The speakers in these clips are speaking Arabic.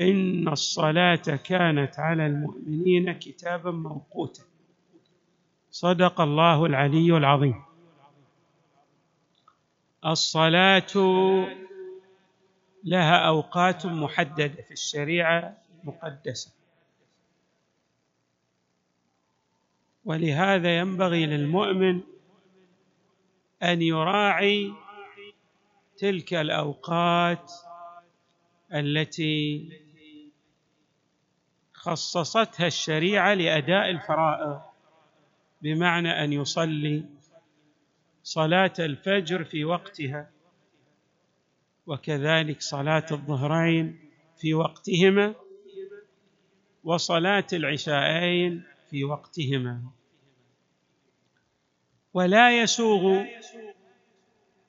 إن الصلاة كانت على المؤمنين كتابا موقوتا. صدق الله العلي العظيم. الصلاة لها أوقات محددة في الشريعة المقدسة ولهذا ينبغي للمؤمن أن يراعي تلك الأوقات التي خصصتها الشريعة لأداء الفرائض بمعنى أن يصلي صلاة الفجر في وقتها وكذلك صلاة الظهرين في وقتهما وصلاة العشاءين في وقتهما. ولا يسوغ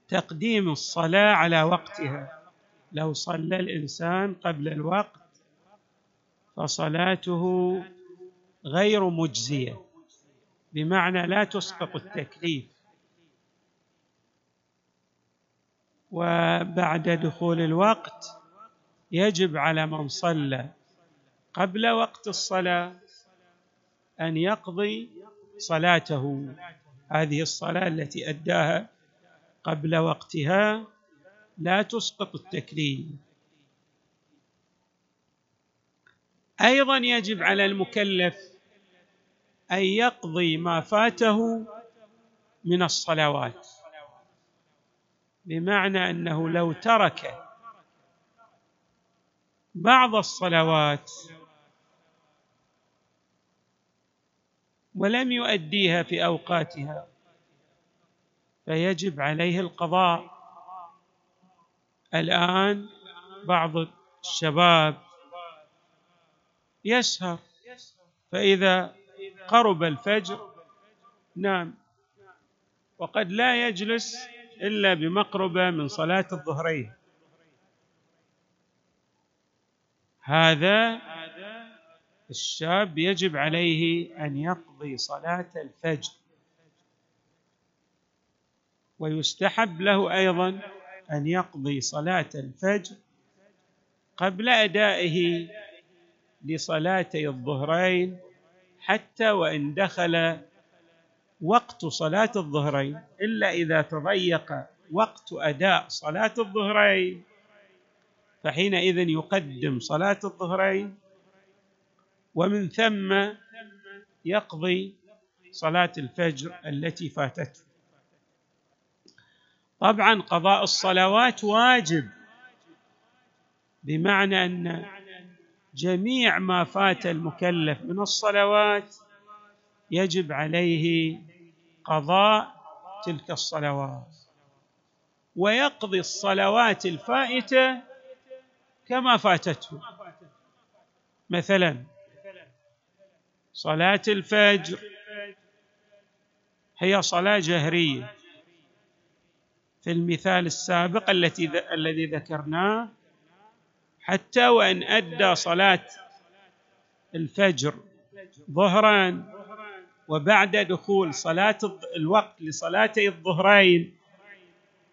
تقديم الصلاة على وقتها لو صلى الإنسان قبل الوقت فصلاته غير مجزية. بمعنى لا تسقط التكليف. وبعد دخول الوقت يجب على من صلى قبل وقت الصلاة أن يقضي صلاته. هذه الصلاة التي أداها قبل وقتها لا تسقط التكليف. أيضا يجب على المكلف أن يقضي ما فاته من الصلوات بمعنى أنه لو ترك بعض الصلوات ولم يؤديها في أوقاتها فيجب عليه القضاء. الآن بعض الشباب يسهر. فإذا قرب الفجر نام وقد لا يجلس إلا بمقربة من صلاة الظهرين. هذا الشاب يجب عليه أن يقضي صلاة الفجر. ويستحب له أيضا أن يقضي صلاة الفجر قبل أدائه لصلاتي الظهرين حتى وإن دخل وقت صلاة الظهرين إلا إذا تضيق وقت أداء صلاة الظهرين. فحينئذ يقدم صلاة الظهرين ومن ثم يقضي صلاة الفجر التي فاتته. طبعا قضاء الصلوات واجب بمعنى أن جميع ما فات المكلف من الصلوات يجب عليه قضاء تلك الصلوات ويقضي الصلوات الفائتة كما فاتته. مثلا صلاة الفجر هي صلاة جهرية. في المثال السابق التي الذي ذكرناه حتى وإن أدى صلاة الفجر ظهرا وبعد دخول صلاة الوقت لصلاتي الظهرين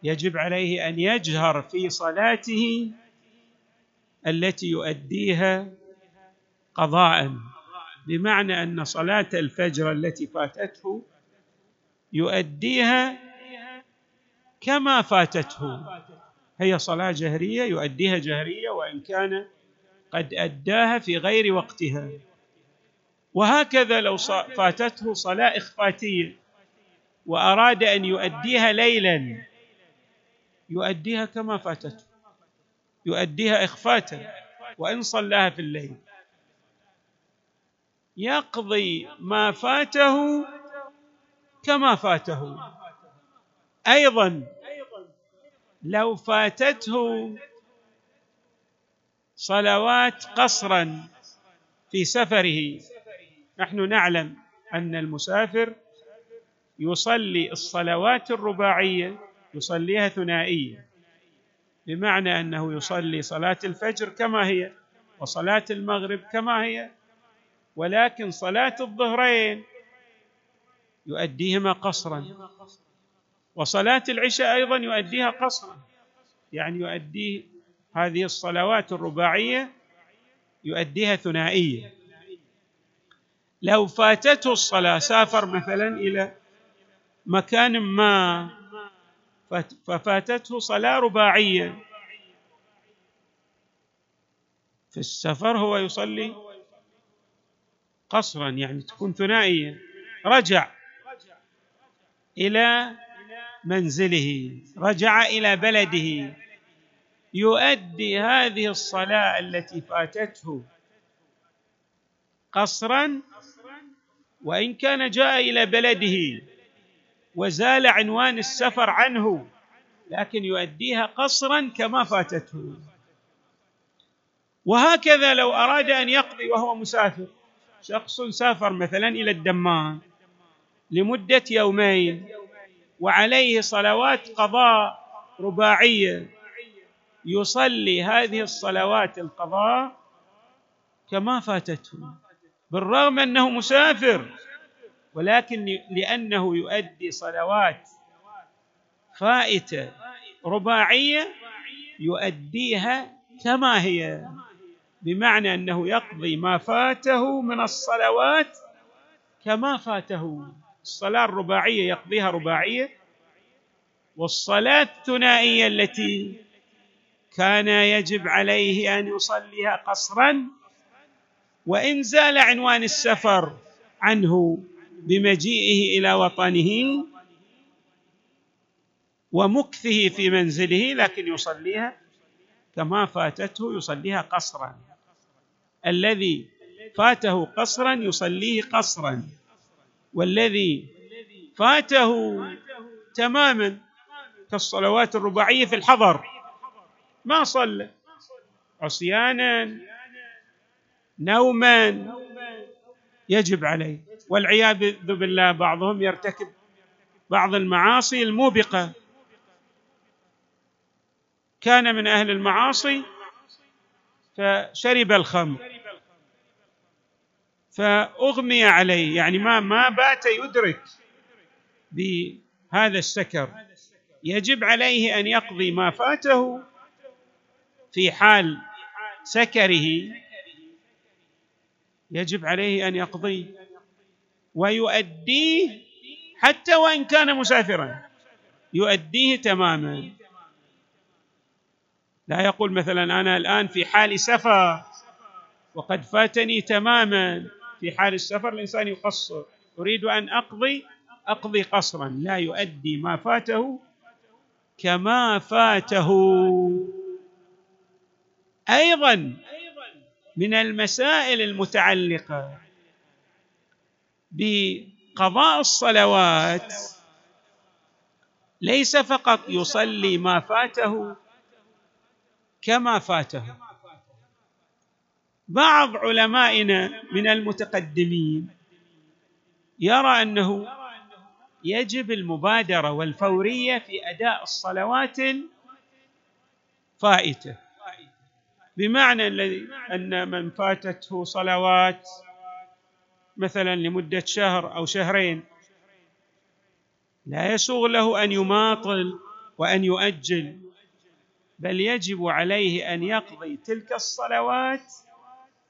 يجب عليه أن يجهر في صلاته التي يؤديها قضاء. بمعنى أن صلاة الفجر التي فاتته يؤديها كما فاتته. هي صلاة جهرية يؤديها جهرية وإن كان قد أداها في غير وقتها. وهكذا لو فاتته صلاة إخفاتية وأراد أن يؤديها ليلا يؤديها كما فاتته. يؤديها إخفاتا وإن صلاها في الليل. يقضي ما فاته كما فاته. أيضا لو فاتته صلوات قصرا في سفره نحن نعلم أن المسافر يصلي الصلوات الرباعية يصليها ثنائيه بمعنى أنه يصلي صلاة الفجر كما هي وصلاة المغرب كما هي ولكن صلاة الظهرين يؤديهما قصرا. وصلاة العشاء أيضا يؤديها قصرا. يعني يؤدي هذه الصلوات الرباعية يؤديها ثنائيه لو فاتته الصلاة سافر مثلا إلى مكان ما ففاتته صلاة رباعية. في السفر هو يصلي قصرا يعني تكون ثنائيه رجع إلى منزله رجع إلى بلده. يؤدي هذه الصلاة التي فاتته قصرا وإن كان جاء إلى بلده وزال عنوان السفر عنه لكن يؤديها قصرا كما فاتته. وهكذا لو أراد أن يقضي وهو مسافر شخص سافر مثلا إلى الدمام لمدة يومين وعليه صلوات قضاء رباعية. يصلي هذه الصلوات القضاء كما فاتته بالرغم أنه مسافر ولكن لأنه يؤدي صلوات فائتة رباعية يؤديها كما هي بمعنى أنه يقضي ما فاته من الصلوات كما فاته. الصلاة الرباعية يقضيها رباعية والصلاة الثنائية التي كان يجب عليه أن يصليها قصرا وإن زال عنوان السفر عنه بمجيئه إلى وطنه ومكثه في منزله لكن يصليها كما فاتته يصليها قصرا. الذي فاته قصرا يصليه قصرا. والذي فاته تماما كالصلوات الرباعية في الحضر. ما صلى؟ عصيانا نوما يجب عليه. والعياذ بالله بعضهم يرتكب بعض المعاصي الموبقة. كان من أهل المعاصي فشرب الخمر. فأغمي عليه يعني ما ما بات يدرك بهذا السكر. يجب عليه أن يقضي ما فاته في حال سكره. يجب عليه أن يقضيه ويؤديه حتى وإن كان مسافرا. يؤديه تماما. لا يقول مثلا أنا الآن في حال سفر وقد فاتني تماما. في حال السفر الإنسان يقصر اريد أن أقضي أقضي قصرا لا يؤدي ما فاته كما فاته. أيضا من المسائل المتعلقة بقضاء الصلوات ليس فقط يصلي ما فاته كما فاته. بعض علمائنا من المتقدمين يرى أنه يجب المبادرة والفورية في أداء الصلوات الفائتة. بمعنى الذي أن من فاتته صلوات مثلا لمدة شهر أو شهرين لا يسوغ له أن يماطل وأن يؤجل بل يجب عليه أن يقضي تلك الصلوات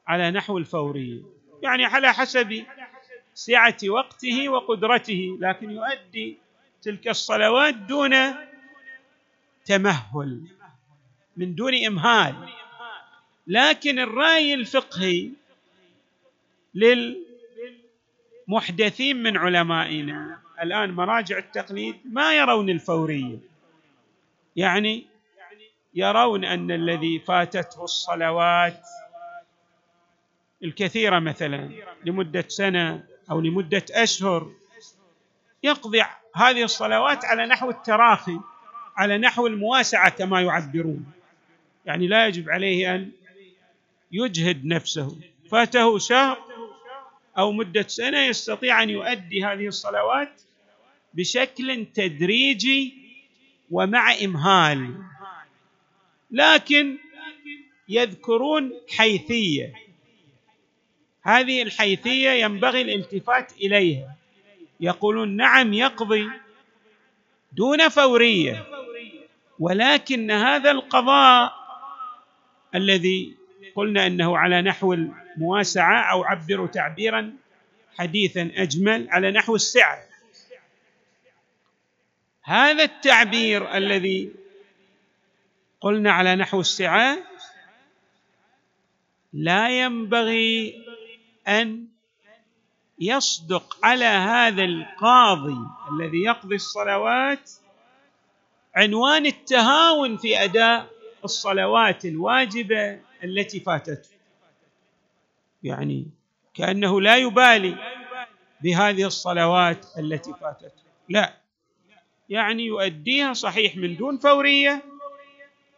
على نحو الفوري يعني على حسب سعة وقته وقدرته لكن يؤدي تلك الصلوات دون تمهل من دون إمهال. لكن الرأي الفقهي للمحدثين من علمائنا الآن مراجع التقليد ما يرون الفوريه يعني يرون أن الذي فاتته الصلوات الكثيرة مثلا لمدة سنة أو لمدة أشهر يقضي هذه الصلوات على نحو التراخي على نحو المواسعة كما يعبرون. يعني لا يجب عليه أن يجهد نفسه. فاته شهر أو مدة سنة يستطيع أن يؤدي هذه الصلوات بشكل تدريجي ومع إمهال. لكن يذكرون حيثية. هذه الحيثية ينبغي الالتفات إليها. يقولون نعم يقضي دون فورية ولكن هذا القضاء الذي قلنا إنه على نحو المواسعة أو عبروا تعبيرا حديثا أجمل على نحو السعه هذا التعبير الذي قلنا على نحو السعة لا ينبغي أن يصدق على هذا القاضي الذي يقضي الصلوات عنوان التهاون في أداء الصلوات الواجبة التي فاتته. يعني كأنه لا يبالي بهذه الصلوات التي فاتته. لا. يعني يؤديها صحيح من دون فورية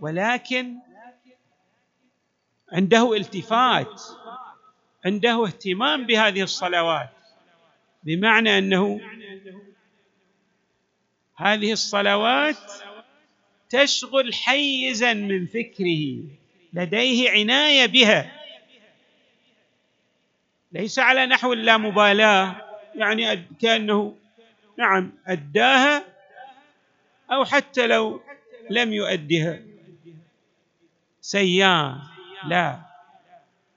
ولكن عنده التفات عنده اهتمام بهذه الصلوات بمعنى أنه هذه الصلوات تشغل حيزا من فكره لديه عناية بها. ليس على نحو اللامبالاه يعني كأنه نعم أداها أو حتى لو لم يؤدها. سيان لا.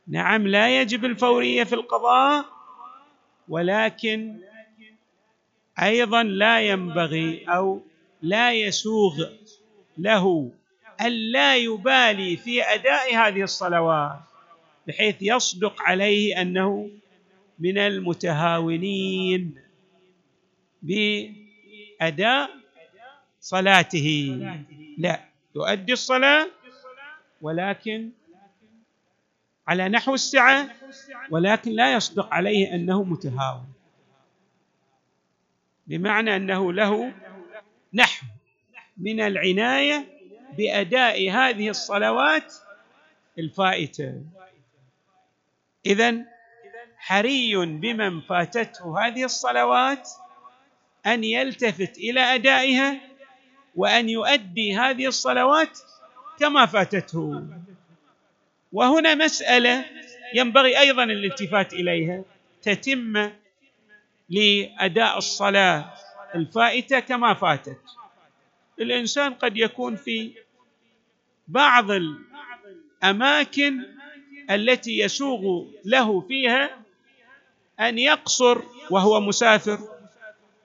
نعم لا يجب الفورية في القضاء ولكن أيضا لا ينبغي أو لا يسوغ له الا يبالي في أداء هذه الصلوات بحيث يصدق عليه أنه من المتهاونين بأداء صلاته. لا يؤدي الصلاة ولكن على نحو السعة ولكن لا يصدق عليه أنه متهاون. بمعنى أنه له نحو من العناية بأداء هذه الصلوات الفائتة. اذا حري بمن فاتته هذه الصلوات أن يلتفت إلى أدائها وأن يؤدي هذه الصلوات كما فاتته. وهنا مسألة ينبغي أيضا الالتفات إليها تتم لأداء الصلاة الفائتة كما فاتت. الإنسان قد يكون في بعض الأماكن التي يسوغ له فيها أن يقصر وهو مسافر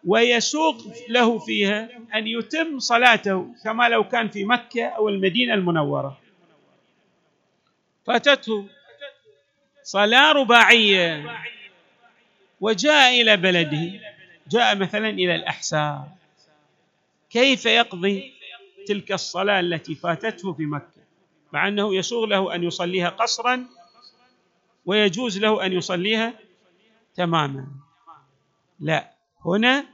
ويسوق له فيها أن يتم صلاته كما لو كان في مكة أو المدينة المنورة. فاتته صلاة رباعية وجاء إلى بلده جاء مثلا إلى الأحساء. كيف يقضي تلك الصلاة التي فاتته في مكة؟ مع أنه يسوغ له أن يصليها قصرا ويجوز له أن يصليها تماما. لا هنا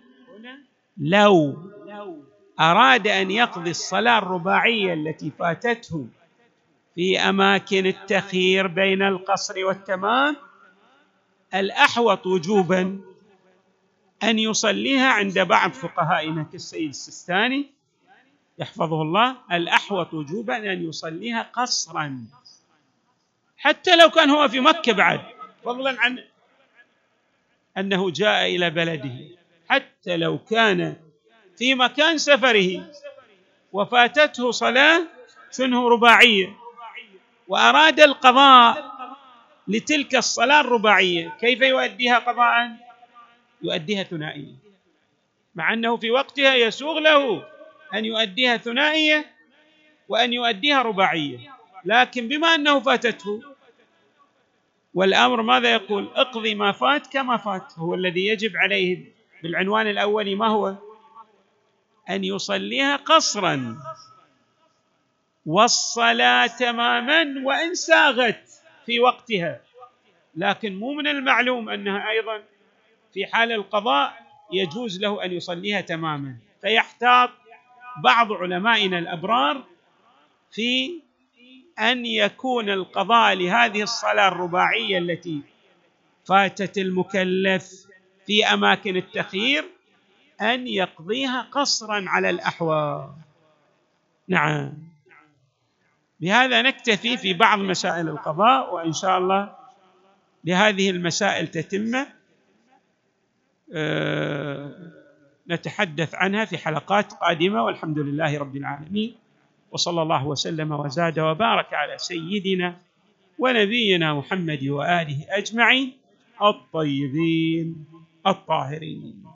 لو أراد أن يقضي الصلاة الرباعية التي فاتته في أماكن التخيير بين القصر والتمام الأحوط وجوبا أن يصليها عند بعض فقهائنا كالسيد السستاني يحفظه الله الأحوط وجوبا أن يصليها قصرا. حتى لو كان هو في مكة بعد فضلا عن أنه جاء إلى بلده. حتى لو كان في مكان سفره وفاتته صلاة شنه رباعية. وأراد القضاء لتلك الصلاة الرباعية. كيف يؤديها قضاء؟ يؤديها ثنائيه مع أنه في وقتها يسوغ له أن يؤديها ثنائيه وأن يؤديها رباعيه لكن بما أنه فاتته والأمر ماذا يقول؟ اقضي ما فات كما فات هو الذي يجب عليه بالعنوان الاولي ما هو؟ أن يصليها قصرا. والصلاة تماما وإن ساغت في وقتها. لكن مو من المعلوم أنها أيضا في حال القضاء يجوز له أن يصليها تماما. فيحتاط بعض علمائنا الأبرار في أن يكون القضاء لهذه الصلاة الرباعية التي فاتت المكلف في أماكن التخيير أن يقضيها قصرا على الأحوال. نعم. بهذا نكتفي في بعض مسائل القضاء وإن شاء الله لهذه المسائل تتمه أه نتحدث عنها في حلقات قادمة والحمد لله رب العالمين. وصلى الله وسلم وزاد وبارك على سيدنا ونبينا محمد وآله أجمعين الطيبين الطاهرين.